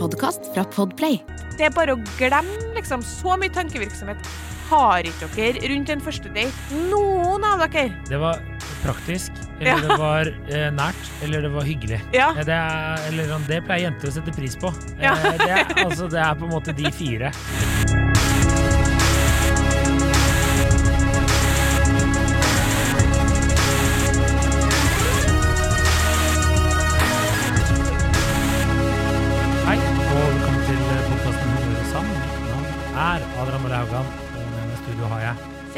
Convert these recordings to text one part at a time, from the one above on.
podkast fra Podplay. Det er bare å glemme liksom. Så mye tankevirksomhet har ikke dere rundt en første date. Noen av dere. Det var praktisk, eller Ja. det var eh, nært, eller det var hyggelig. Ja. Eh, Det, er, eller, det pleier jenter å sette pris på. Eh, Ja. Det, er, altså, det er på en måte de fire.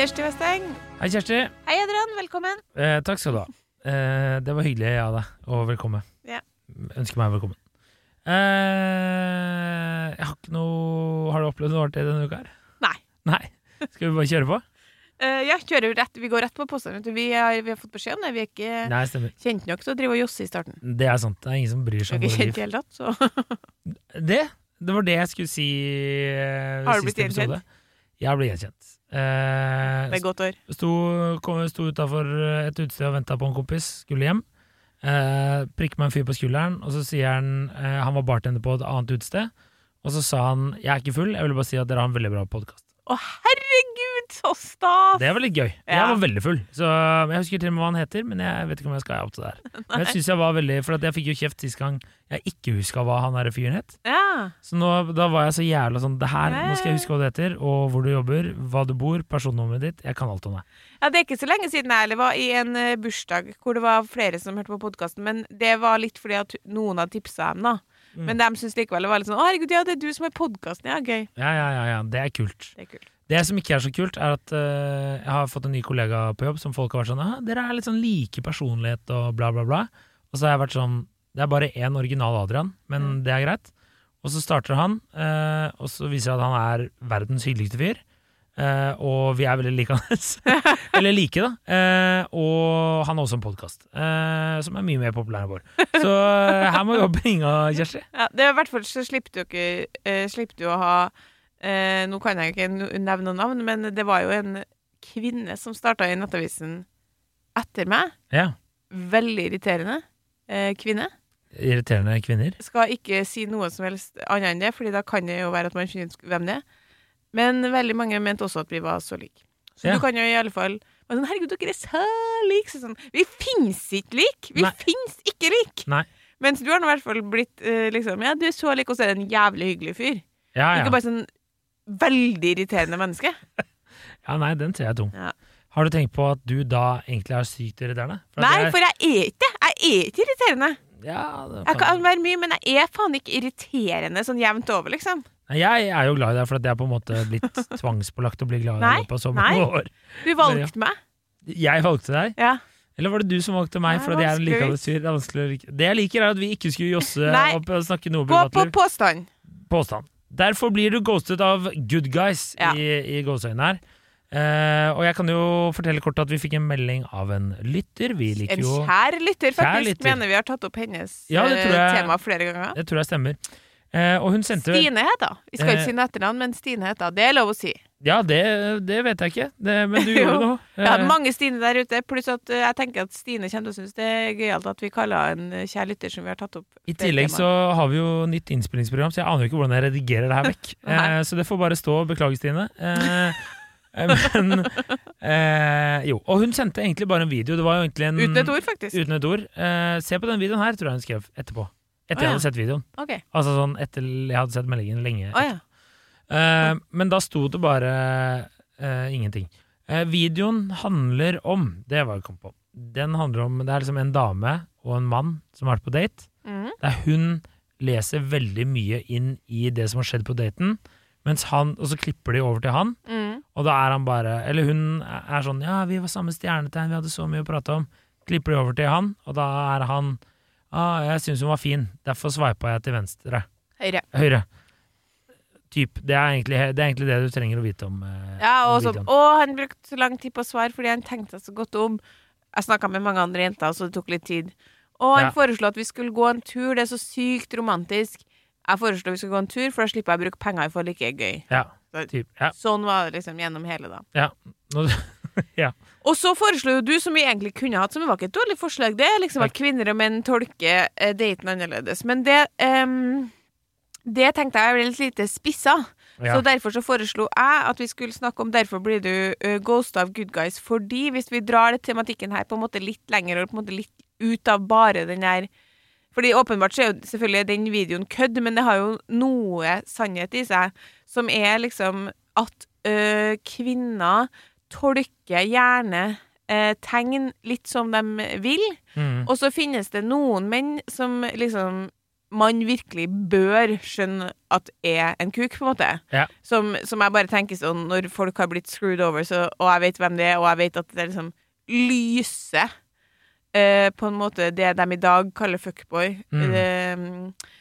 Kjersti Westeng. Hei, Kjersti. Hei, Adrian. Velkommen. Eh, takk skal du ha. Eh, det var hyggelig av deg å velkomme. Ja. Ønsker meg velkommen. Eh, jeg har ikke noe Har du opplevd noe artig denne uka? her? Nei. Nei. Skal vi bare kjøre på? Uh, ja, kjører vi rett. Vi går rett på påstanden. Vi har, vi har fått beskjed om det. Vi er ikke Nei, kjent nok til å drive og josse i starten. Det er sant. Det er ingen som bryr seg om våre liv. Helt tatt, så Det, det var det jeg skulle si eh, Har du blitt gjenkjent? Jeg ble gjenkjent. Eh, det er godt år. Sto, sto utafor et utested og venta på en kompis, skulle hjem. Eh, prikker meg en fyr på skulderen, og så sier han eh, Han var bartender på et annet utested. Og så sa han jeg er ikke full, jeg ville bare si at dere har en veldig bra podkast. Å, herregud, så stas! Det var litt gøy. Jeg var veldig full. Så Jeg husker til og med hva han heter, men jeg vet ikke om jeg skal opp til det her. Men jeg synes jeg var veldig For at jeg fikk jo kjeft sist gang jeg ikke huska hva han der fyren het. Ja. Så nå, da var jeg så jævla sånn Det her, nå skal jeg huske hva du heter, og hvor du jobber, hva du bor, personnummeret ditt. Jeg kan alt om det. Ja, Det er ikke så lenge siden jeg heller var i en eh, bursdag hvor det var flere som hørte på podkasten, men det var litt fordi at noen hadde tipsa dem, da. Mm. Men de syntes likevel det var litt sånn Å, herregud, ja, det er du som er podkasten. Ja, gøy. Ja, ja, ja, ja. Det er kult. Det er kult. Det som ikke er så kult, er at uh, jeg har fått en ny kollega på jobb som folk har vært sånn «Ah, Dere er litt sånn like personlighet og bla, bla, bla. Og så har jeg vært sånn Det er bare én original Adrian, men Mm. det er greit. Og så starter han, uh, og så viser det at han er verdens hyggeligste fyr. Uh, og vi er veldig likende. Eller like, da. Uh, og han har også en podkast, som er mye mer populær enn vår. Så her må vi jobbe inga, Kjersti. Ja, det er i hvert fall så slipper du ikke Slipper du å ha eh, Nå kan jeg ikke nevne noen navn, men det var jo en kvinne som starta i Nettavisen etter meg. Ja. Veldig irriterende eh, kvinne. Irriterende kvinner. Skal ikke si noe som helst annet enn det, Fordi da kan det jo være at man finner ut hvem det er. Men veldig mange mente også at vi var så like. Så Ja. du kan jo i alle fall men sånn, Herregud, dere er så like. Sånn, vi fins ikke like! Vi fins ikke like! Mens du har nå i hvert fall blitt eh, liksom Ja, du er så lik, og så er det en jævlig hyggelig fyr. Ja, ja. Ikke bare sånn veldig irriterende menneske. Ja, nei, den ser jeg tung. Ja. Har du tenkt på at du da egentlig er sykt irriterende? For Nei, jeg- for jeg er ikke. Jeg er ikke irriterende. ja, det Jeg kan være mye, men jeg er faen ikke irriterende sånn jevnt over, liksom. Nei, Jeg er jo glad i deg, for at jeg er på en måte blitt tvangspålagt å bli glad i deg på så mange år. Du valgte meg. Jeg valgte deg, Ja. eller var det du som valgte meg? Nei, jeg like. Det jeg liker, er at vi ikke skulle josse Nei. og snakke noe Gå på privatliv. påstand. Påstand. Derfor blir du ghostet av good guys Ja. i, i gåseøynene her. Uh, og jeg kan jo fortelle kort at vi fikk en melding av en lytter. En kjær lytter, Kjær faktisk. lytter. Mener vi har tatt opp hennes Ja, eh, tror jeg- tema flere ganger. Det tror jeg stemmer. Uh, og hun sendte Stine heter hun. Vi skal ikke si etternavn, men Stine heter. Det er lov å si. Ja, det, det vet jeg ikke, det, men du gjorde det ja, Eh, mange Stine der ute, pluss at eh, jeg tenker at Stine kommer til å synes det er gøyalt at vi kaller en kjær lytter som vi har tatt opp. I tillegg så har vi jo nytt innspillingsprogram, så jeg aner jo ikke hvordan jeg redigerer det her vekk. Eh, så det får bare stå. Beklager, Stine. Eh, eh, men eh, Jo. Og hun sendte egentlig bare en video. Det var jo egentlig en Uten et ord, faktisk. Uten et ord. Eh, se på den videoen her, tror jeg hun skrev etterpå. Etter oh, ja. jeg hadde sett videoen. Ok. Altså sånn etter jeg hadde sett meldingen lenge. Oh, ja. Eh, men da sto det bare uh, ingenting. Uh, videoen handler om Det var jeg kom på. Den handler om Det er liksom en dame og en mann som har vært på date. Mm. Der hun leser veldig mye inn i det som har skjedd på daten, mens han, og så klipper de over til han, mm. og da er han bare Eller hun er sånn Ja, vi var samme stjernetegn, vi hadde så mye å prate om. Klipper de over til han, og da er han ah, Jeg syns hun var fin, derfor sveipa jeg til venstre. Høyre. Høyre. Typ. Det er egentlig det, er egentlig det du trenger å vite om eh, Ja, om og så videoen. Han brukte så lang tid på å svare fordi han tenkte seg så godt om. Jeg snakka med mange andre jenter, så det tok litt tid. Og han Ja. foreslo at vi skulle gå en tur. Det er så sykt romantisk. Jeg foreslo vi skulle gå en tur, for da slipper jeg å bruke penger for like gøy. Ja, typ. Ja. Sånn var det liksom gjennom hele, da. ja. Nå, ja. Og så foreslo jo du, som vi egentlig kunne hatt, som var ikke et dårlig forslag, det er liksom at kvinner og menn tolker eh, daten annerledes. Men det em, Det tenkte jeg ble litt lite spissa. Ja. Så derfor så foreslo jeg at vi skulle snakke om 'Derfor blir du uh, ghost av good guys'. Fordi hvis vi drar det tematikken her på en måte litt lenger, og på en måte litt ut av bare den der Fordi åpenbart så er jo selvfølgelig den videoen kødd, men det har jo noe sannhet i seg, som er liksom at uh, kvinner tolker gjerne uh, tegn litt som de vil. Mm. Og så finnes det noen menn som liksom man virkelig bør skjønne at er en kuk, på en måte. Ja. Som, som jeg bare tenker sånn når folk har blitt screwed over, så, og jeg vet hvem det er, og jeg vet at det er liksom lyser eh, på en måte det de i dag kaller fuckboy. Mm. Det,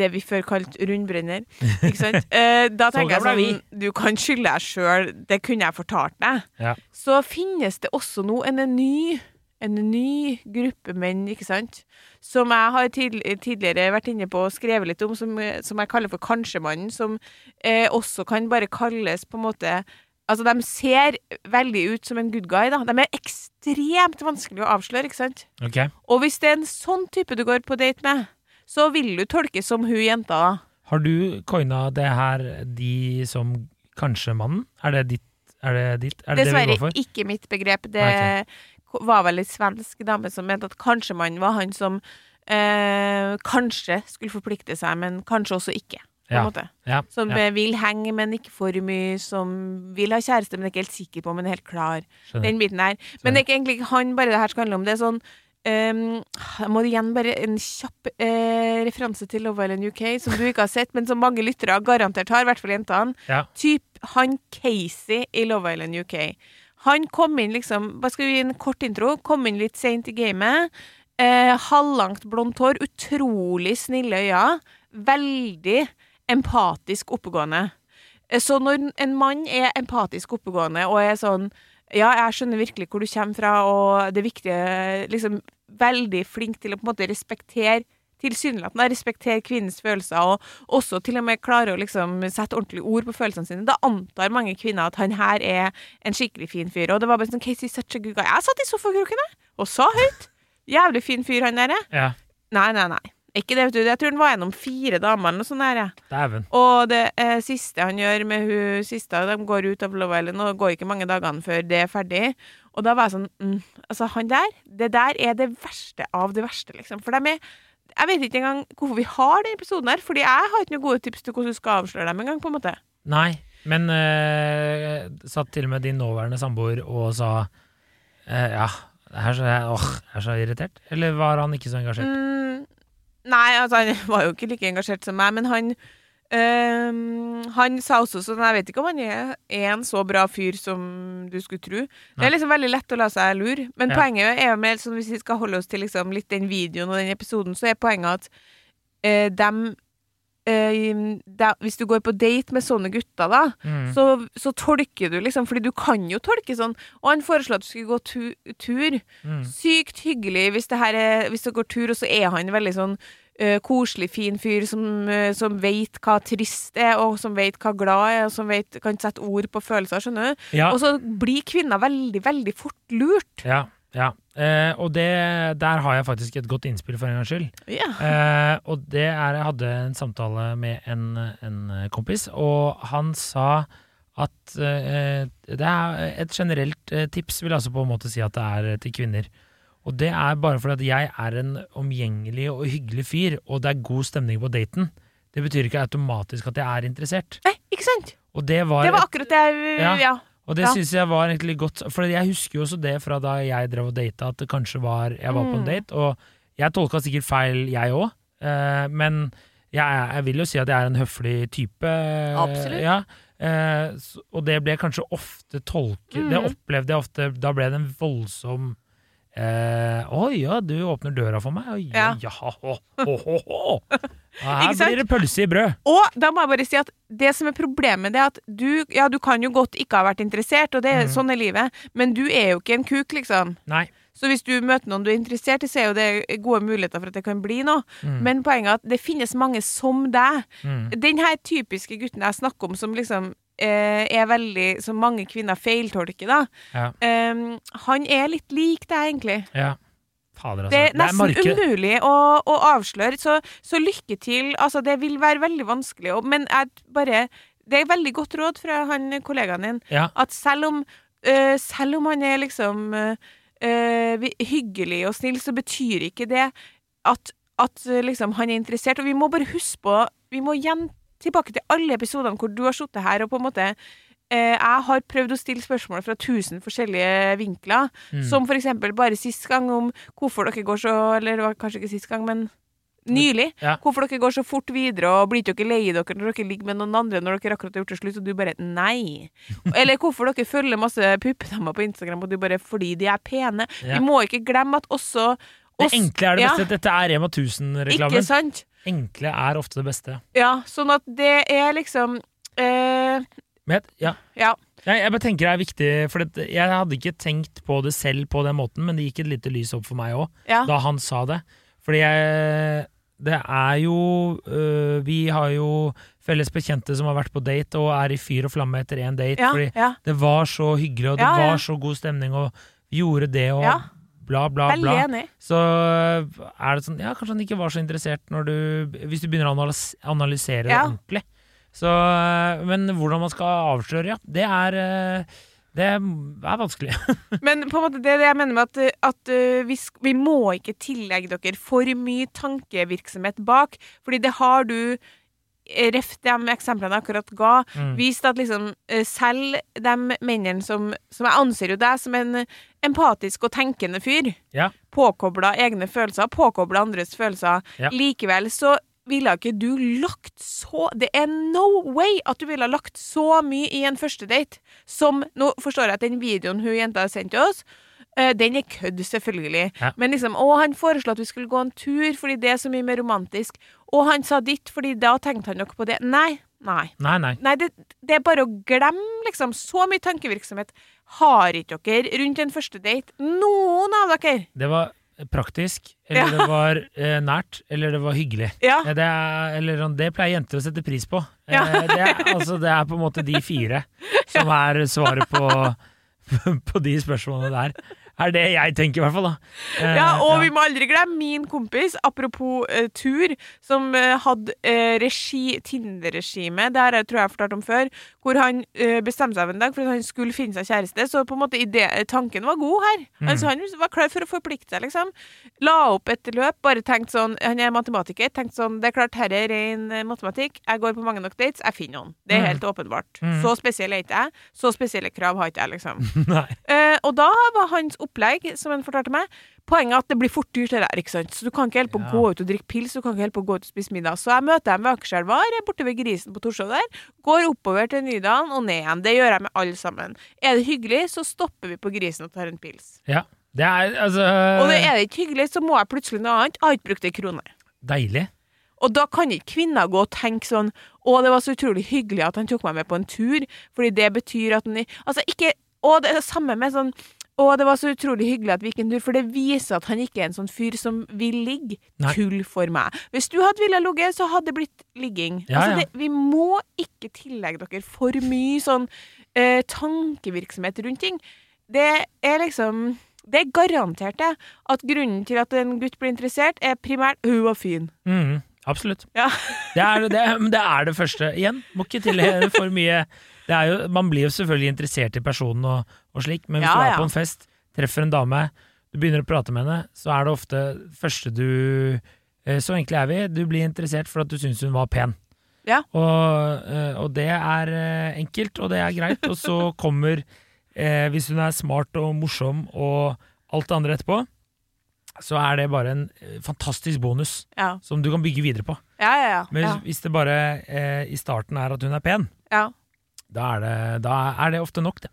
det vi før kalte rundbrenner. Ikke sant? Eh, da tenker jeg sånn Du kan skylde deg sjøl, det kunne jeg fortalt deg. Ja. Så finnes det også nå en ny en ny gruppe menn, ikke sant, som jeg har tidligere vært inne på og skrevet litt om, som, som jeg kaller for kanskjemannen, som eh, også kan bare kalles på en måte Altså, de ser veldig ut som en good guy, da. De er ekstremt vanskelig å avsløre, ikke sant? Ok. Og hvis det er en sånn type du går på date med, så vil du tolkes som hun jenta. Har du coina det her de som kanskje-mannen? Er det ditt? Er det ditt? Er det det Dessverre for? ikke mitt begrep. Det Nei, ko- var vel ei svensk dame som mente at kanskje mannen var han som eh, kanskje skulle forplikte seg, men kanskje også ikke. På Ja. Ja. Som ja. eh, vil henge, men ikke for mye. Som vil ha kjæreste, men er ikke helt sikker på, men er helt klar. Skjønner. Den biten der. Men det er ikke egentlig ikke han bare det her skal handle om. Det er sånn um, Jeg må igjen bare en kjapp uh, referanse til Love Island UK, som du ikke har sett, men som mange lyttere garantert har, i hvert fall jentene. Typ han Casey i Love Island UK. Han kom inn liksom Bare skal vi gi en kort intro? Kom inn litt seint i gamet. Eh, halvlangt blondt hår, utrolig snille øyne. Veldig empatisk oppegående. Eh, Så når en mann er empatisk oppegående og er sånn Ja, jeg skjønner virkelig hvor du kommer fra, og det viktige Liksom veldig flink til å på en måte respektere Tilsynelatende respekterer kvinnens følelser, og også til og med klarer å liksom sette ordentlig ord på følelsene sine. Da antar mange kvinner at han her er en skikkelig fin fyr. Og det var bare sånn Casey, such a good guy. Jeg satt i sofakrokene og sa høyt. Jævlig fin fyr, han derre. Ja. Nei, nei, nei. Ikke det, vet du. Jeg tror han var gjennom fire damer eller noe sånt der. jeg. Og det eh, siste han gjør med hun siste, de går ut av Love Island, og det går ikke mange dagene før det er ferdig. Og da var jeg sånn mm, Altså, han der, det der er det verste av det verste, liksom. For de er Jeg vet ikke engang hvorfor vi har den episoden her, fordi jeg har ikke noen gode tips til hvordan du skal avsløre dem engang, på en måte. Nei, men eh, satt til og med din nåværende samboer og sa eh, Ja, jeg her så jeg, åh, jeg er så irritert. Eller var han ikke så engasjert? Mm, nei, altså, han var jo ikke like engasjert som meg, men han øhm, Han sa også sånn Jeg vet ikke om han er, er en så bra fyr som du skulle tro. Det er liksom veldig lett å la seg lure. Men Ja. poenget er jo mer sånn hvis vi skal holde oss til liksom litt den videoen og den episoden, så er poenget at uh, dem uh, de, Hvis du går på date med sånne gutter, da, Mm. så, så tolker du liksom Fordi du kan jo tolke sånn Og han foreslo at du skulle gå tu tur. Mm. Sykt hyggelig hvis er, hvis det går tur, og så er han veldig sånn ø, koselig, fin fyr som, uh, som vet hva trist er, og som vet hva glad er, og som vet, kan sette ord på følelser, skjønner du? Ja, Og så blir kvinner veldig, veldig fort lurt. ja, ja. Uh, og det, der har jeg faktisk et godt innspill for en gangs skyld. Ja. Eh, og det er Jeg hadde en samtale med en, en kompis, og han sa at det er et generelt tips, vil altså på en måte si at det er til kvinner. Og det er bare fordi at jeg er en omgjengelig og hyggelig fyr, og det er god stemning på daten. Det betyr ikke automatisk at jeg er interessert. Nei, ikke sant? Og det var, Det var akkurat det jeg Ja. Ja. og det ja. synes jeg var egentlig godt, for jeg husker jo også det fra da jeg drev og data, at det kanskje var Jeg var på en Mm. date, og jeg tolka sikkert feil, jeg òg, eh, men jeg, jeg vil jo si at jeg er en høflig type. Absolutt. Ja, eh, og det ble kanskje ofte tolket Det Mhm. opplevde jeg ofte Da ble det en voldsom eh, Oi, ja, du åpner døra for meg? Oi, ja, Ja. ho, ho, ho. Her blir det pølse i brød. Og da må jeg bare si at det som er problemet, det er at du Ja, du kan jo godt ikke ha vært interessert, og det Mhm. sånn er livet, men du er jo ikke en kuk, liksom. Nei. Så hvis du møter noen du er interessert i, så er jo det gode muligheter for at det kan bli noe. Mm, Men poenget er at det finnes mange som deg. mm, Den her typiske gutten jeg snakker om, som liksom er veldig Som mange kvinner feiltolker, da. ja, Em, han er litt lik deg, egentlig. ja. Fader, altså. Det er nesten marked- umulig å, å avsløre, så, så lykke til. Altså, det vil være veldig vanskelig, men bare Det er veldig godt råd fra han kollegaen din, Ja. at selv om, øh, selv om han er liksom øh, hyggelig og snill, så betyr ikke det at, at liksom, han er interessert. Og vi må bare huske på Vi må igjen tilbake til alle episodene hvor du har sittet her og på en måte eh, jeg har prøvd å stille spørsmål fra tusen forskjellige vinkler. Mm. Som for eksempel bare sist gang om hvorfor dere går så Eller det var kanskje ikke sist gang, men nylig. Ja. Hvorfor dere går så fort videre, og blir ikke dere lei dere når dere ligger med noen andre når dere akkurat har gjort det slutt, og du bare nei. Eller hvorfor dere følger masse puppedamer på Instagram, og du bare fordi de er pene. Ja. Vi må ikke glemme at også Det enkle er det Ja. beste. Dette er Rema Ikke 1000-reklamen. sant? Enkle er ofte det beste. Ja, sånn at det er liksom eh, Men ja. Ja. Jeg, jeg bare tenker det er viktig, for det, jeg hadde ikke tenkt på det selv på den måten, men det gikk et lite lys opp for meg òg, ja. da han sa det. Fordi jeg Det er jo øh, Vi har jo felles bekjente som har vært på date og er i fyr og flamme etter én date. Ja, Fordi det var så hyggelig, og det var så god stemning, og vi gjorde det, og. Bla, bla, bla. enig. Så er det sånn Ja, kanskje han ikke var så interessert når du Hvis du begynner å analysere analysere det ordentlig. Så Men hvordan man skal avsløre, ja, det er eh, Det er vanskelig. Men på en måte det det jeg mener med at, at vi, vi må ikke tillegge dere for mye tankevirksomhet bak, fordi det har du eh, Ref de eksemplene jeg akkurat ga, Mm. vist at liksom eh, selv de mennene som, som Jeg anser jo deg som en empatisk og tenkende fyr. Ja. Påkobla egne følelser, påkobla andres følelser. Ja. Likevel så ville ikke du lagt så Det er no way at du ville ha lagt så mye i en første date som Nå forstår jeg at den videoen hun jenta har sendt til oss, eh, den er kødd, selvfølgelig. Ja. Men liksom, å, han foreslo at vi skulle gå en tur fordi det er så mye mer romantisk. Og han sa ditt, fordi da tenkte han nok på det. Nei. Nei. Nei, nei. Nei, det, det er bare å glemme, liksom. Så mye tankevirksomhet har ikke dere rundt en første date. Noen av dere. Det var praktisk, eller Ja. det var eh, nært, eller det var hyggelig. Ja. Ja, Det, er, eller, sånn, det pleier jenter å sette pris på. Ja. Eh, det, er, altså, det er på en måte de fire som er svaret på, på de spørsmålene der. Er det jeg tenker, i hvert fall. da. Eh, Ja, og ja. vi må aldri glemme min kompis, apropos eh, tur, som eh, hadde uh, regi, Tinder-regime, det her jeg tror jeg har fortalt om før, hvor han eh, bestemte seg en dag for at han skulle finne seg kjæreste, så på en måte ide, tanken var god her. Mm. Altså, han var klar for å forplikte seg, liksom. La opp et løp, bare tenkt sånn, han er matematiker, tenkte sånn, det er klart, her er ren eh, matematikk, jeg går på mange nok dates, jeg finner noen. Det er Mm. helt åpenbart. Mm. Så spesiell er ikke jeg, så spesielle krav har ikke jeg, liksom. Nei. Eh, og da var hans opplegg, som han fortalte meg, poenget er at det blir fort dyrt det der, ikke sant. Så du kan ikke helt på å Ja. gå ut og drikke pils, du kan ikke helt på å gå ut og spise middag. Så jeg møter dem ved Akerselva, er borte ved Grisen på Torshov der, går oppover til Nydalen og ned igjen. Det gjør jeg med alle sammen. Er det hyggelig, så stopper vi på Grisen og tar en pils. Ja. Det er altså Og det er det ikke hyggelig, så må jeg plutselig noe annet. Jeg har ikke brukt ei krone. Deilig. Og da kan ikke kvinner gå og tenke sånn Å, det var så utrolig hyggelig at han tok meg med på en tur, fordi det betyr at han Altså, ikke Og det er det samme med sånn å, det var så utrolig hyggelig at vi gikk en tur, for det viser at han ikke er en sånn fyr som vil ligge. Nei. Tull for meg. Hvis du hadde villet ligge, så hadde det blitt ligging. Ja, altså. Det, vi må ikke tillegge dere for mye sånn eh, tankevirksomhet rundt ting. Det er liksom Det er garantert det, at grunnen til at en gutt blir interessert, er primært 'hun var fin'. Mm, absolutt. Ja. Det er det, det er det første. Igjen, må ikke tillegge for mye. Det er jo, man blir jo selvfølgelig interessert i personen og, og slik, men hvis Ja, du er på en fest, treffer en dame, du begynner å prate med henne, så er det ofte første du eh, Så enkle er vi. Du blir interessert for at du syns hun var pen. Ja. Og, eh, og det er eh, enkelt, og det er greit. Og så kommer, eh, hvis hun er smart og morsom og alt det andre etterpå, så er det bare en fantastisk bonus Ja, som du kan bygge videre på. ja, ja. ja. Men hvis det bare eh, i starten er at hun er pen, ja. Da er det, da er det ofte nok, det.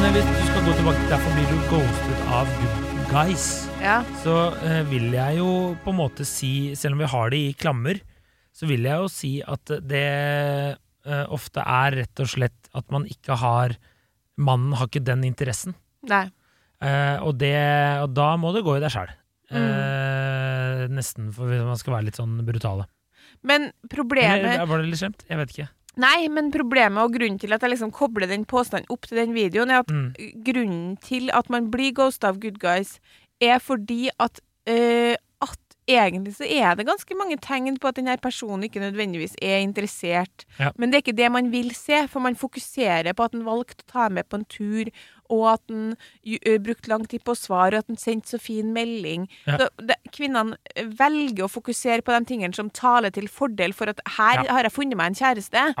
Men hvis du skal gå tilbake, derfor blir du ghostet av good guys. Ja. Så eh, vil jeg jo på en måte si, selv om vi har det i klammer, så vil jeg jo si at det eh, ofte er rett og slett at man ikke har Mannen har ikke den interessen. Nei. Eh, og, det, og da må det gå i deg sjæl. Mm. Eh, nesten, for man skal være litt sånn brutale. Men problemet Eller var det litt slemt? Jeg vet ikke. Nei, men problemet og grunnen til at jeg liksom kobler den påstanden opp til den videoen, er at Mm. grunnen til at man blir ghosta av good guys, er fordi at øh, at egentlig så er det ganske mange tegn på at denne personen ikke nødvendigvis er interessert. Ja. Men det er ikke det man vil se, for man fokuserer på at han valgte å ta med på en tur, og at han ju- brukte lang tid på å svare, og at han sendte så fin melding. Ja. Så det, kvinnene velger å fokusere på de tingene som taler til fordel for at her Ja. har jeg funnet meg en kjæreste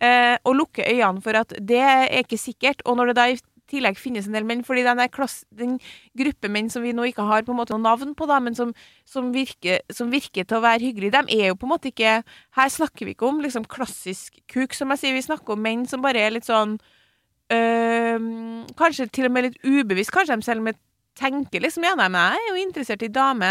eh, og lukker øynene for at det er ikke sikkert. Og når det da i tillegg finnes en del menn, fordi den, den gruppe menn som vi nå ikke har på en måte noe navn på, da, men som, som, virker, som virker til å være hyggelige, de er jo på en måte ikke Her snakker vi ikke om liksom klassisk kuk, som jeg sier, vi snakker om menn som bare er litt sånn øhm, Kanskje til og med litt ubevisst, kanskje de selv om tenker liksom ja, nei, men jeg er jo interessert i dame.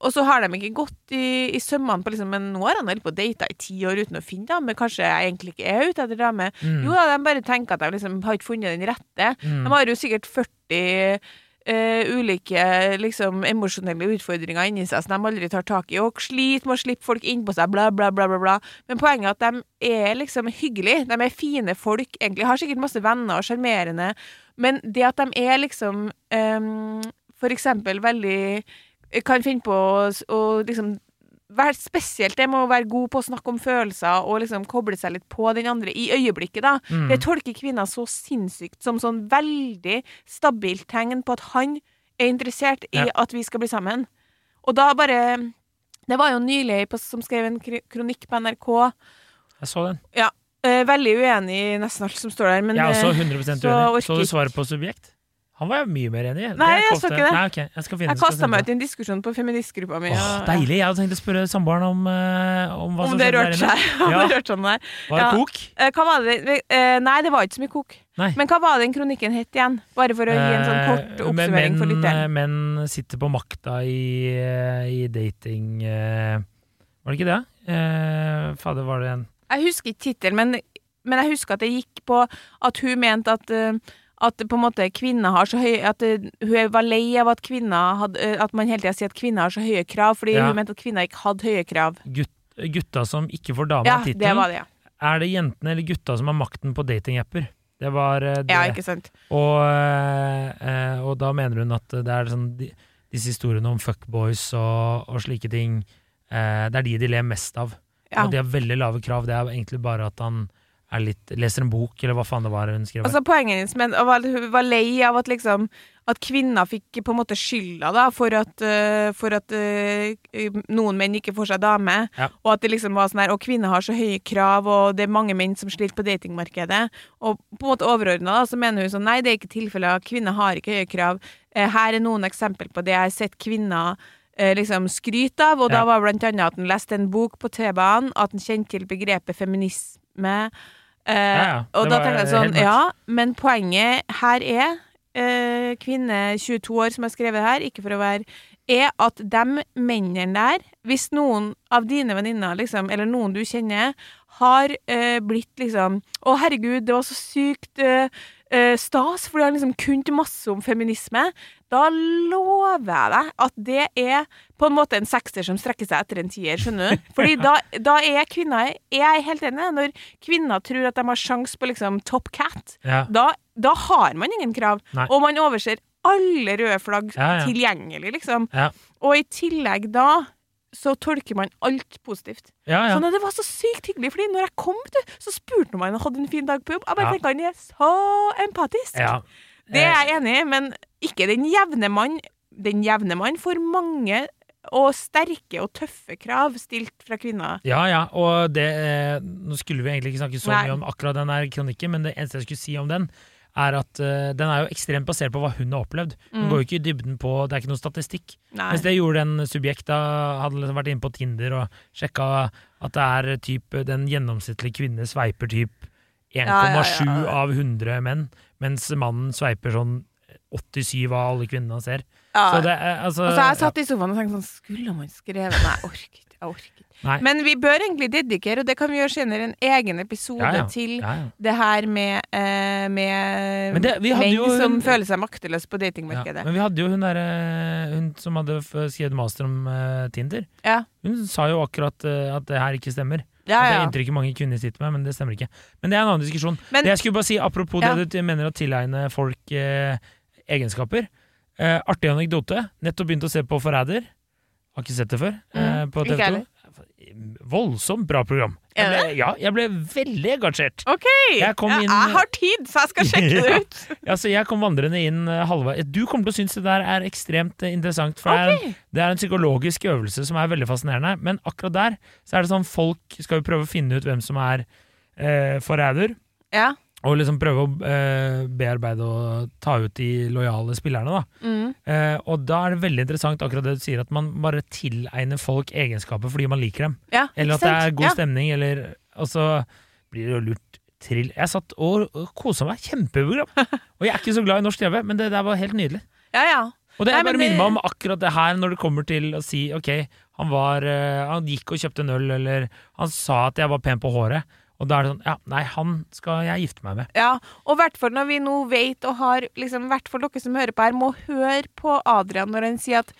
Og så har de ikke gått i, i sømmene på liksom, Men nå har han holdt på å date i ti år uten å finne dame. Kanskje jeg egentlig ikke er ute etter dame. Mm. Jo da, de bare tenker at de liksom har ikke funnet den rette. Mm. De har jo sikkert 40 eh, ulike liksom, emosjonelle utfordringer inni seg som de aldri tar tak i, og sliter med å slippe folk innpå seg, bla, bla, bla, bla, bla. Men poenget er at de er liksom hyggelige. De er fine folk, egentlig. Har sikkert masse venner og sjarmerende, men det at de er liksom um, for eksempel veldig Kan finne på å, å liksom være spesielt det med å være god på å snakke om følelser og liksom koble seg litt på den andre i øyeblikket, da. Mm. Det tolker kvinner så sinnssykt som sånn veldig stabilt tegn på at han er interessert i Ja. at vi skal bli sammen. Og da bare Det var jo nylig som skrev en kronikk på NRK. Jeg så den. Ja. veldig uenig i nesten alt som står der, men Jeg er også eh, 100 så uenig. Så, Så du svaret på subjekt? Han var jeg mye mer enig i. Nei, jeg så ikke det. Nei, okay. jeg jeg kasta meg ut i en diskusjon på feministgruppa mi. Åh, deilig! Jeg hadde tenkt å spørre samboeren om, eh, om hva Om som det rørte seg. Om Ja. det rørte seg der. Var det Ja. kok? Eh, hva var det? Eh, nei, det var ikke så mye kok. Nei. Men hva var den kronikken het igjen? Bare for å gi en sånn kort oppsummering men for lytteren. Menn sitter på makta i, i dating Var det ikke det? Uh, Fader, var det en Jeg husker ikke tittelen, men, men jeg husker at det gikk på at hun mente at eh, at på en måte kvinner har så høye At eh, hun var lei av at kvinner hadde, eh, At man hele tida sier at kvinner har så høye krav, fordi Ja. hun mente at kvinner ikke hadde høye krav. gutt, gutta som ikke får dame Ja, av det tittelen? ja. Er det jentene eller gutta som har makten på datingapper? Det var eh, det. Ja, ikke sant. Og, og da mener hun at det er sånn disse historiene om fuckboys og, og slike ting Det er de de ler mest av. Ja. Og de har veldig lave krav. Det er egentlig bare at han litt, leser en bok, eller hva faen det var hun skrev. Altså Poenget hennes men, var hun var lei av at liksom At kvinner fikk på en måte skylda da for at, uh, for at uh, noen menn ikke får seg dame. Ja. Og at det liksom var sånn her Og kvinner har så høye krav, og det er mange menn som sliter på datingmarkedet. Og på en måte overordna så mener hun sånn Nei, det er ikke tilfellet. Kvinner har ikke høye krav. Uh, her er noen eksempel på det. Jeg har sett kvinner liksom skryte av, og da var blant annet at han leste en bok på T-banen, at han kjente til begrepet feminisme. Eh, ja. Og da tenker jeg sånn, ja, men poenget her er eh, Kvinne 22 år som har skrevet her, ikke for å være Er at de mennene der, hvis noen av dine venninner, liksom, eller noen du kjenner, har eh, blitt liksom Å, herregud, det var så sykt eh, eh, stas, for de har liksom kunnet masse om feminisme. Da lover jeg deg at det er på en måte en sekser som strekker seg etter en tier, skjønner du? Fordi da, da er kvinner Jeg er helt enig. Når kvinner tror at de har sjans på liksom top cat, Ja. da, da har man ingen krav. Nei. Og man overser alle røde flagg Ja, ja. tilgjengelig, liksom. Og i tillegg da så tolker man alt positivt. Ja, ja. Sånn at Det var så sykt hyggelig, Fordi når jeg kom, du, så spurte han om han hadde en fin dag på jobb. Jeg bare Ja. tenker Han er så empatisk. ja. Det er jeg enig i, men ikke den jevne mann. Den jevne mann får mange og sterke og tøffe krav stilt fra kvinner. Ja, ja, og det eh, Nå skulle vi egentlig ikke snakke så Nei. mye om akkurat den der kronikken, men det eneste jeg skulle si om den, er at uh, den er jo ekstremt basert på hva hun har opplevd. Hun Mm. går jo ikke i dybden på Det er ikke noe statistikk. Nei. Mens det gjorde den da hadde liksom vært inne på Tinder og sjekka at det er typ den gjennomsnittlige kvinne sveiper typ 1,7 Ja, ja, ja. av 100 menn, mens mannen sveiper sånn 87 av alle kvinnene han ser. Ja. Så det altså, altså, jeg satt i sofaen og tenkt sånn Skulle man skrevet Nei, jeg orket. Jeg orket. Men vi bør egentlig dedikere, og det kan vi gjøre senere, en egen episode Ja, ja. til det her med, uh, med Men det- menn jo som hun- føler seg makteløse på datingmarkedet. men vi hadde jo hun derre Hun som hadde skrevet master om uh, Tinder. Ja. Hun sa jo akkurat uh, at det her ikke stemmer. Ja, Det ja. er inntrykket mange kvinner sitter med, men det stemmer ikke. Men det er en annen diskusjon. Men- det jeg skulle bare si, Apropos Ja. det du mener å tilegne folk eh, egenskaper. Eh, artig anekdote. Nettopp begynt å se på Forræder. Har ikke sett det før. eh, Mm, på TV 2. Voldsomt bra program. Jeg ble, ja, jeg ble veldig engasjert. OK! Jeg ja, inn- jeg har tid, så jeg skal sjekke det ut. Altså, jeg kom vandrende inn eh, halvveis. Du kommer til å synes det der er ekstremt eh, interessant. For det, er, en- det er en psykologisk øvelse som er veldig fascinerende. Men akkurat der så er det sånn folk skal jo prøve å finne ut hvem som er eh, forræder. Ja. Og liksom prøve å eh, bearbeide og ta ut de lojale spillerne. da Mm. eh, Og da er det veldig interessant akkurat det du sier, at man bare tilegner folk egenskaper fordi man liker dem. ja Eller at det er god ja. stemning, eller Og så blir det jo lurt trill. Jeg satt og, og kosa meg. Kjempeprogram. Og jeg er ikke så glad i norsk TV, men det der var helt nydelig. Ja, ja. Og det Nei, bare det- minner meg om akkurat det her når det kommer til å si ok, han var eh, Han gikk og kjøpte en øl, eller han sa at jeg var pen på håret. Og da er det sånn Ja, nei, han skal jeg gifte meg med. Ja, og i hvert fall når vi nå vet og har liksom, hvert fall dere som hører på her, må høre på Adrian når han sier at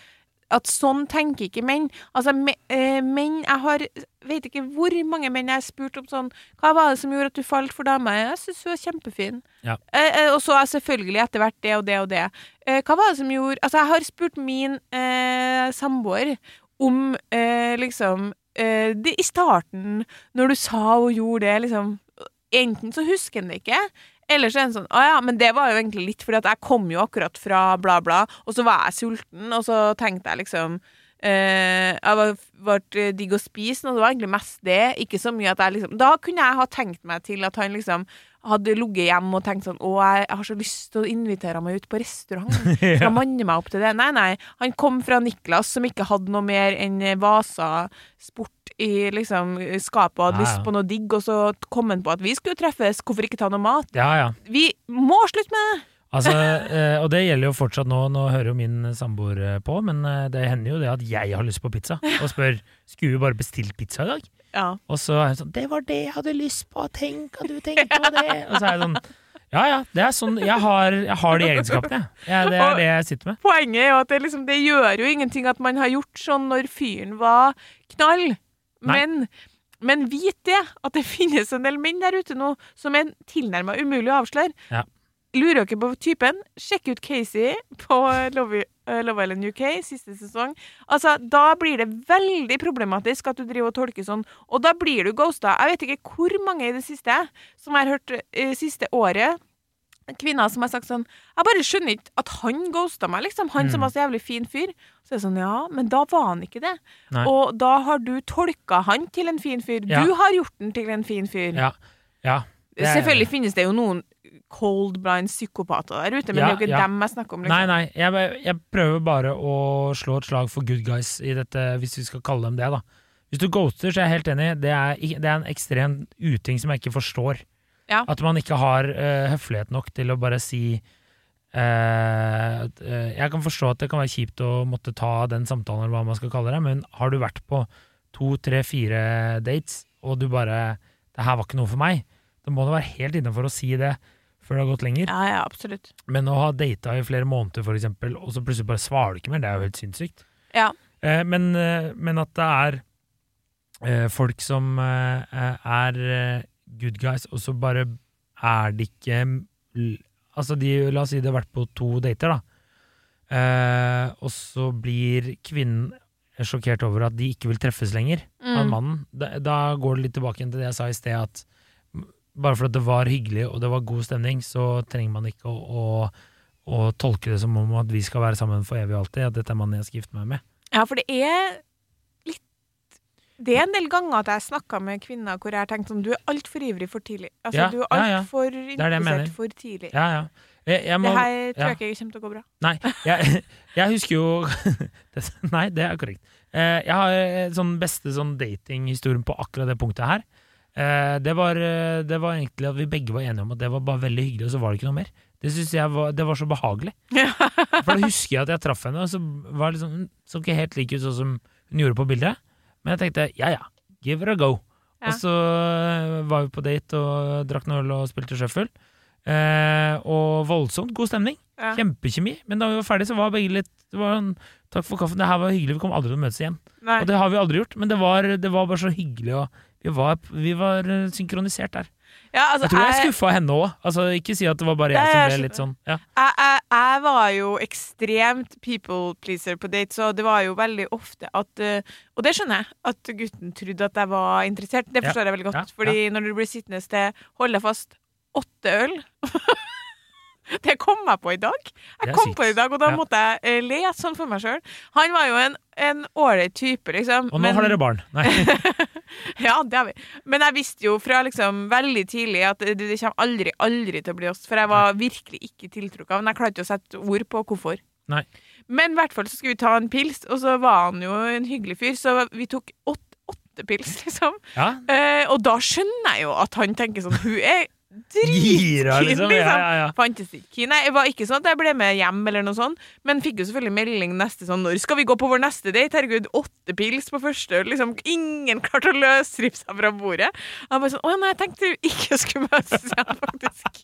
at sånn tenker ikke menn. Altså, me, eh, menn Jeg har vet ikke hvor mange menn jeg har spurt om sånn Hva var det som gjorde at du falt for dama? Jeg syns hun er kjempefin. Ja. Eh, eh, og så er selvfølgelig etter hvert det og det og det. Eh, hva var det som gjorde Altså, jeg har spurt min eh, samboer om eh, liksom eh, det, I starten, når du sa og gjorde det, liksom Enten så husker han det ikke, eller så er han sånn Å ja, men det var jo egentlig litt fordi at jeg kom jo akkurat fra bla, bla, og så var jeg sulten, og så tenkte jeg liksom eh, Jeg var, ble digg å spise, og det var egentlig mest det. Ikke så mye at jeg liksom Da kunne jeg ha tenkt meg til at han liksom hadde ligget hjemme og tenkt sånn Å, jeg, har så lyst til å invitere meg ut på restaurant. Skal jeg manne meg opp til det? Nei, nei. Han kom fra Niklas, som ikke hadde noe mer enn Vasa sport i liksom skapet og hadde Ja, ja. lyst på noe digg, og så kom han på at vi skulle treffes, hvorfor ikke ta noe mat? Ja, ja. Vi må slutte med det! Altså, eh, og det gjelder jo fortsatt nå, nå hører jo min samboer eh, på, men eh, det hender jo det at jeg har lyst på pizza, og spør skulle vi bare bestilt pizza i dag. Ja. Og så er jeg sånn 'Det var det jeg hadde lyst på, tenk at du tenkte på det'. Og så er jeg sånn Ja ja, det er sånn Jeg har, jeg har de egenskapene, jeg. Det er det jeg sitter med. Poenget er jo at det, liksom, det gjør jo ingenting at man har gjort sånn når fyren var knall. Men, men vit det, at det finnes en del menn der ute nå som er tilnærma umulig å avsløre. Ja. Lurer dere på typen? Sjekk ut Casey på Love, eh, Love Island UK siste sesong. Altså, Da blir det veldig problematisk at du driver og tolker sånn, og da blir du ghosta. Jeg vet ikke hvor mange i det siste som jeg har hørt eh, siste året kvinner som har sagt sånn Jeg bare skjønner ikke at han ghosta meg, liksom. Han som Mm. var så jævlig fin fyr. Så er det sånn, ja, men da var han ikke det. Nei. Og da har du tolka han til en fin fyr. Ja. Du har gjort den til en fin fyr. Ja. ja er- Selvfølgelig finnes det jo noen cold blind psykopater der ute, men Ja, det er jo ikke ja. dem jeg snakker om. Liksom. nei, jeg, jeg prøver bare å slå et slag for good guys i dette, hvis vi skal kalle dem det, da. Hvis du ghoster, så er jeg helt enig. Det er, det er en ekstrem uting som jeg ikke forstår. Ja. At man ikke har uh, høflighet nok til å bare si Uh, eh, Jeg kan forstå at det kan være kjipt å måtte ta den samtalen, eller hva man skal kalle det, men har du vært på to, tre, fire dates, og du bare 'Det her var ikke noe for meg', da må du være helt innafor å si det før det har gått lenger. Ja, ja, absolutt. Men å ha data i flere måneder, for eksempel, og så plutselig bare svarer du ikke mer, det er jo helt sinnssykt. Ja. Eh, men, eh, men at det er eh, folk som eh, er eh, good guys, og så bare er det ikke Altså, de, la oss si det har vært på to dater, da. Eh, og så blir kvinnen sjokkert over at de ikke vil treffes lenger av Mm. mannen. Da, da går det litt tilbake til det jeg sa i sted, at bare fordi det var hyggelig og det var god stemning, så trenger man ikke å, å, å tolke det som om at vi skal være sammen for evig og alltid. At dette er mannen jeg skal gifte meg med. Ja, for det er litt Det er en del ganger at jeg snakka med kvinner hvor jeg har tenkt sånn Du er altfor ivrig for tidlig. Altså, Ja, du er ja, ja. altfor jeg mener. interessert for tidlig. Ja, ja. Jeg, jeg må, Det her tror ja. jeg ikke kommer til å gå bra. Nei, jeg, jeg husker jo Nei, det er korrekt. Eh, Jeg har eh, sånn beste sånn datinghistorien på akkurat det punktet her. Eh, det, var, eh, det var egentlig at vi begge var enige om at det var bare veldig hyggelig, og så var det ikke noe mer. Det synes jeg var, det var så behagelig. For da husker jeg at jeg traff henne, og så var det liksom, så ikke helt lik ut sånn som hun gjorde på bildet. Men jeg tenkte ja ja, give it a go. Ja. Og så eh, var vi på date og drakk noe øl og spilte shuffle. Eh, og voldsomt god stemning. Ja. Kjempekjemi. Men da vi var ferdig, så var begge litt var en, Takk for kaffen, det her var hyggelig, vi kommer aldri til å møtes igjen. Nei. Og det har vi aldri gjort, men det var, det var bare så hyggelig, og vi var, vi var eh, synkronisert der. Ja, altså, Jeg tror jeg jeg- skuffa henne òg. Altså, ikke si at det var bare Ja, jeg som ble litt sånn ja. jeg, jeg, var jo ekstremt people pleaser på date, så det var jo veldig ofte at eh, Og det skjønner jeg, at gutten trodde at jeg var interessert. Det Ja, forstår jeg veldig godt. ja, Fordi når du blir sittende til, hold deg fast, åtte øl Det kom jeg på i dag. Jeg kom sykt. på i dag, og da Ja. måtte jeg eh, le sånn for meg sjøl. Han var jo en, en ålreit type, liksom. Og nå men- har dere barn. Nei. Ja, det har vi. Men jeg visste jo fra liksom veldig tidlig at det, det kommer aldri, aldri til å bli oss. For jeg var virkelig ikke tiltrukket av Men jeg klarte ikke å sette ord på hvorfor. Nei. Men i hvert fall så skulle vi ta en pils, og så var han jo en hyggelig fyr, så vi tok åtte, åtte pils, liksom. Ja. Eh, og da skjønner jeg jo at han tenker sånn Hun er Gira, dritkeen, liksom. Ja, ja, ja. Fantes ikke. Nei, det var ikke sånn at jeg ble med hjem, eller noe sånt, men fikk jo selvfølgelig melding neste sånn Når skal vi gå på vår neste date? Herregud, åtte pils på første. Liksom, ingen klarte å løsrive seg fra bordet. Han bare sånn Å nei, jeg tenkte vi ikke skulle møtes igjen, faktisk.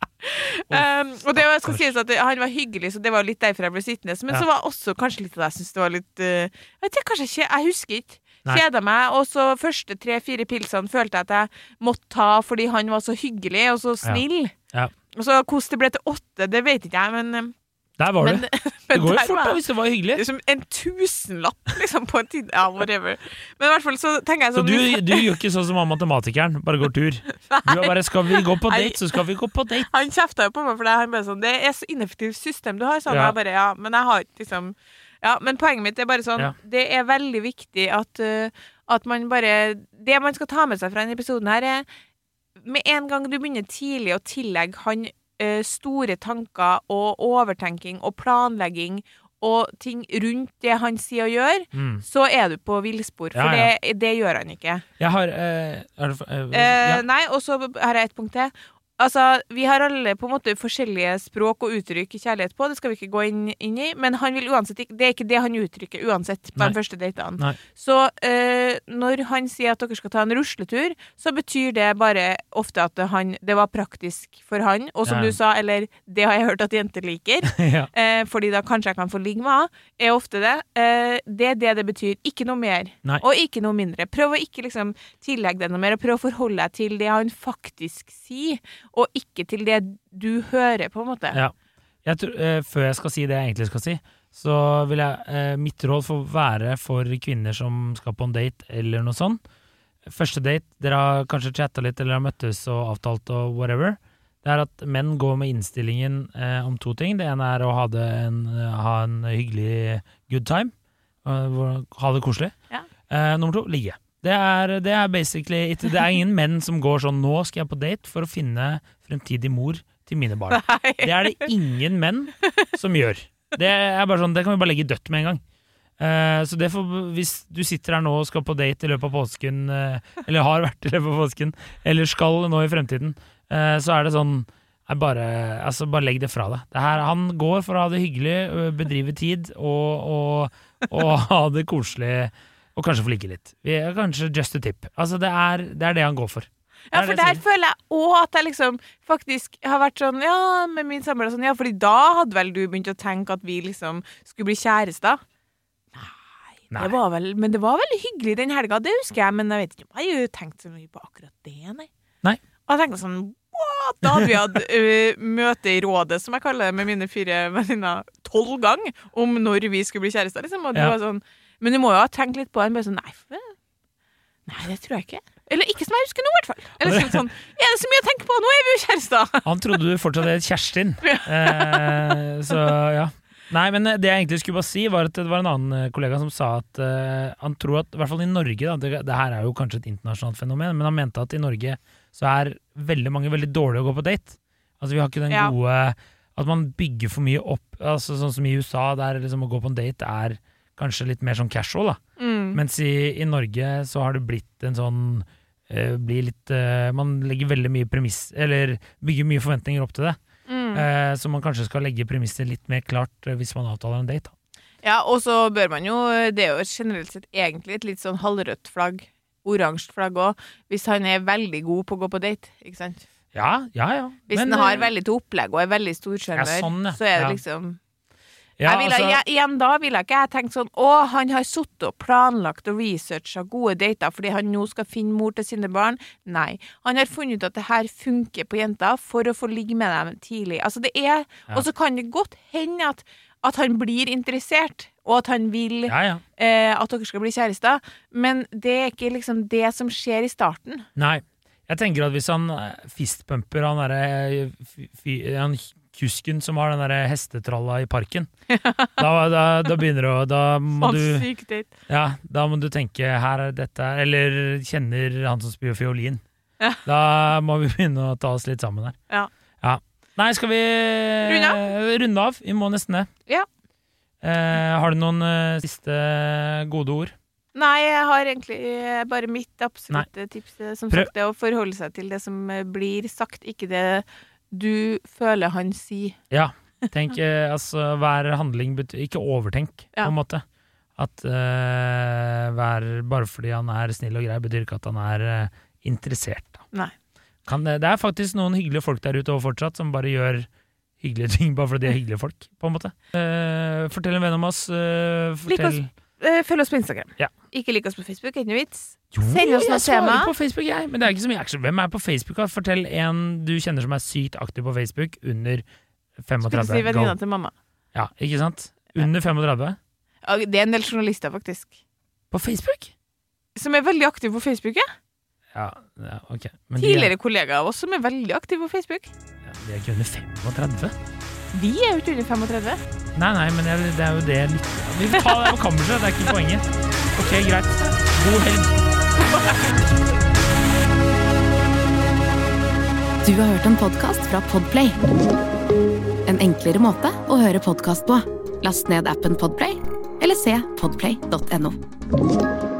um, og det var- skal sies at det, han var hyggelig, så det var litt derfor jeg ble sittende. Men så var også kanskje litt av det jeg syntes det var litt uh, Jeg vet ikke, kanskje ikke Jeg husker ikke. Kjeda meg, og så første tre-fire pilsene følte jeg at jeg måtte ta fordi han var så hyggelig og så snill. Ja. Og så hvordan det ble til åtte, det vet ikke jeg, men um, Der var men, du. Det går jo fort da, hvis det var hyggelig. Det er en tusenlapp liksom, på en tid. Ja, whatever. Men i hvert fall så tenker jeg Så sånn du, du gjør ikke sånn som han matematikeren, bare går tur. Du er bare 'skal vi gå på date', så skal vi gå på date. Han kjefta jo på meg for det. Han bare sånn, det er så ineffektivt system du har. Sånn, Ja. jeg bare, ja, men jeg har ikke liksom ja, Men poenget mitt er bare sånn Ja. Det er veldig viktig at, uh, at man bare Det man skal ta med seg fra denne episoden her, er med en gang du begynner tidlig å tillegge han uh, store tanker og overtenking og planlegging og ting rundt det han sier og gjør, Mm. så er du på villspor. For Ja, ja. Det, det gjør han ikke. Jeg har uh, det, ja. Nei, og så har jeg et punkt til. Altså, Vi har alle på en måte forskjellige språk og uttrykk kjærlighet på, det skal vi ikke gå inn, inn i, men han vil uansett ikke, det er ikke det han uttrykker uansett på Nei. den første datene. Så eh, når han sier at dere skal ta en rusletur, så betyr det bare ofte at han, det var praktisk for han, og som Ja. du sa, eller det har jeg hørt at jenter liker, ja. eh, fordi da kanskje jeg kan få ligge med henne, er ofte det. Eh, det er det det betyr, ikke noe mer. Nei. Og ikke noe mindre. Prøv å ikke liksom tillegge det noe mer, og prøv å forholde deg til det han faktisk sier, og ikke til det du hører, på en måte. Ja. Jeg tror, eh, før jeg skal si det jeg egentlig skal si, så vil jeg eh, mitt råd får være for kvinner som skal på en date eller noe sånt. Første date, dere har kanskje chatta litt eller har møttes og avtalt og whatever. Det er at menn går med innstillingen eh, om to ting. Det ene er å ha, en, ha en hyggelig good time. eh, ha det koselig. Ja. Eh, nummer to ligge. Det er, det er basically it. Det er ingen menn som går sånn 'nå skal jeg på date for å finne fremtidig mor til mine barn'. Det er det ingen menn som gjør. Det er bare sånn, det kan vi bare legge dødt med en gang. Eh, så det får, hvis du sitter her nå og skal på date i løpet av påsken, eh, eller har vært i løpet av påsken, eller skal nå i fremtiden, eh, så er det sånn nei, bare, altså, bare legg det fra deg. Det her, han går for å ha det hyggelig, bedrive tid og, og, og ha det koselig, og kanskje ligge litt. Vi er kanskje just a tip. Altså, det er det, er det han går for. Ja, for der føler jeg òg at jeg liksom faktisk har vært sånn Ja, med min samboer sånn Ja, fordi da hadde vel du begynt å tenke at vi liksom skulle bli kjærester? Nei. Det var vel, men det var veldig hyggelig den helga, det husker jeg. Men jeg vet ikke om jeg har tenkt så mye på akkurat det, nei. Nei. Og jeg tenkte sånn What? Da hadde vi hatt uh, møte i rådet, som jeg kaller det, med mine fire venninner tolv ganger om når vi skulle bli kjærester. Liksom. Og du Ja. var sånn, men du må jo ha tenkt litt på. Bare sånn, nei, for, nei, det tror jeg ikke. Eller ikke som jeg husker nå, i hvert fall. Eller sånn, sånn, er det så mye å tenke på? Nå er vi jo kjærester! Han trodde du fortsatt het Kjerstin. Eh, så ja. Nei, men det jeg egentlig skulle bare si, var at det var en annen eh, kollega som sa at eh, han tror at, i hvert fall i Norge, da, det, det her er jo kanskje et internasjonalt fenomen, men han mente at i Norge så er veldig mange veldig dårlige å gå på date. Altså vi har ikke den Ja. gode At man bygger for mye opp, altså sånn som i USA, der liksom å gå på en date er kanskje litt mer sånn casual, da. Mm. Mens i, i Norge så har det blitt en sånn uh, blir litt uh, Man legger veldig mye premiss Eller bygger mye forventninger opp til det. Mm. Uh, så man kanskje skal legge premisset litt mer klart hvis man avtaler en date. Da. Ja, og så bør man jo Det er jo generelt sett egentlig et litt sånn halvrødt flagg. Oransje flagg òg. Hvis han er veldig god på å gå på date, ikke sant. Ja, ja, ja. Hvis Men, han har veldig til opplegg og er veldig storsjarmør, Ja, sånn, ja. så er det liksom ja, jeg ville, altså- jeg, Igjen da ville ikke jeg tenkt sånn Å, han har sittet og planlagt og researcha gode dater fordi han nå skal finne mor til sine barn. Nei. Han har funnet ut at det her funker på jenter for å få ligge med dem tidlig. Altså det er Og så kan det godt hende at, at han blir interessert, og at han vil ja, ja. eh, at dere skal bli kjærester, men det er ikke liksom det som skjer i starten. Nei. Jeg tenker at hvis han eh, fistpumper han derre han kusken som har den der hestetralla i parken, da, da, da begynner du å Da må du. Ja, da må du tenke her er dette er- Eller kjenner han som spiller fiolin. Ja. Da må vi begynne å ta oss litt sammen her. Ja. Nei, skal vi Runde av? runde av? Vi må nesten det. Ja. Eh, har du noen eh, siste gode ord? Nei, jeg har egentlig eh, bare mitt absolutte tips. eh, Som Prøv- sagt, det å forholde seg til det som eh, blir sagt, ikke det du føler han sier. Ja. Tenk, eh, altså, hver handling betyr Ikke overtenk, på Ja. en måte. At eh, hver, bare fordi han er snill og grei, betyr ikke at han er eh, interessert. Da. Nei. Kan det, det er faktisk noen hyggelige folk der ute og fortsatt, som bare gjør hyggelige ting bare fordi de er hyggelige folk, på en måte. Eh, fortell en venn om oss. eh, Lik oss. fortell Eh, Følg oss på Instagram. Ja. Ikke lik oss på Facebook, ikke noe vits. Jo, Send oss noe tema. på Facebook, jeg. Men det er ikke så mye action. Hvem er på Facebook? Fortell en du kjenner som er sykt aktiv på Facebook, under 35. Skulle si venninna til mamma. Ja, ikke sant? Under 35? Ja, Det er en del journalister, faktisk. På Facebook? Som er veldig aktive på Facebook. Ja. Ja, ja ok. Men Tidligere er, kollegaer av oss som er veldig aktive på Facebook. ja, de er ikke under 35? Vi er jo ikke under 35. Nei, nei, men jeg, det er jo det litt Vi får ta det på kammerset, det er ikke poenget. Ok, greit. God helg. Du har hørt en podkast fra Podplay. En enklere måte å høre podkast på. Last ned appen Podplay, eller se podplay.no.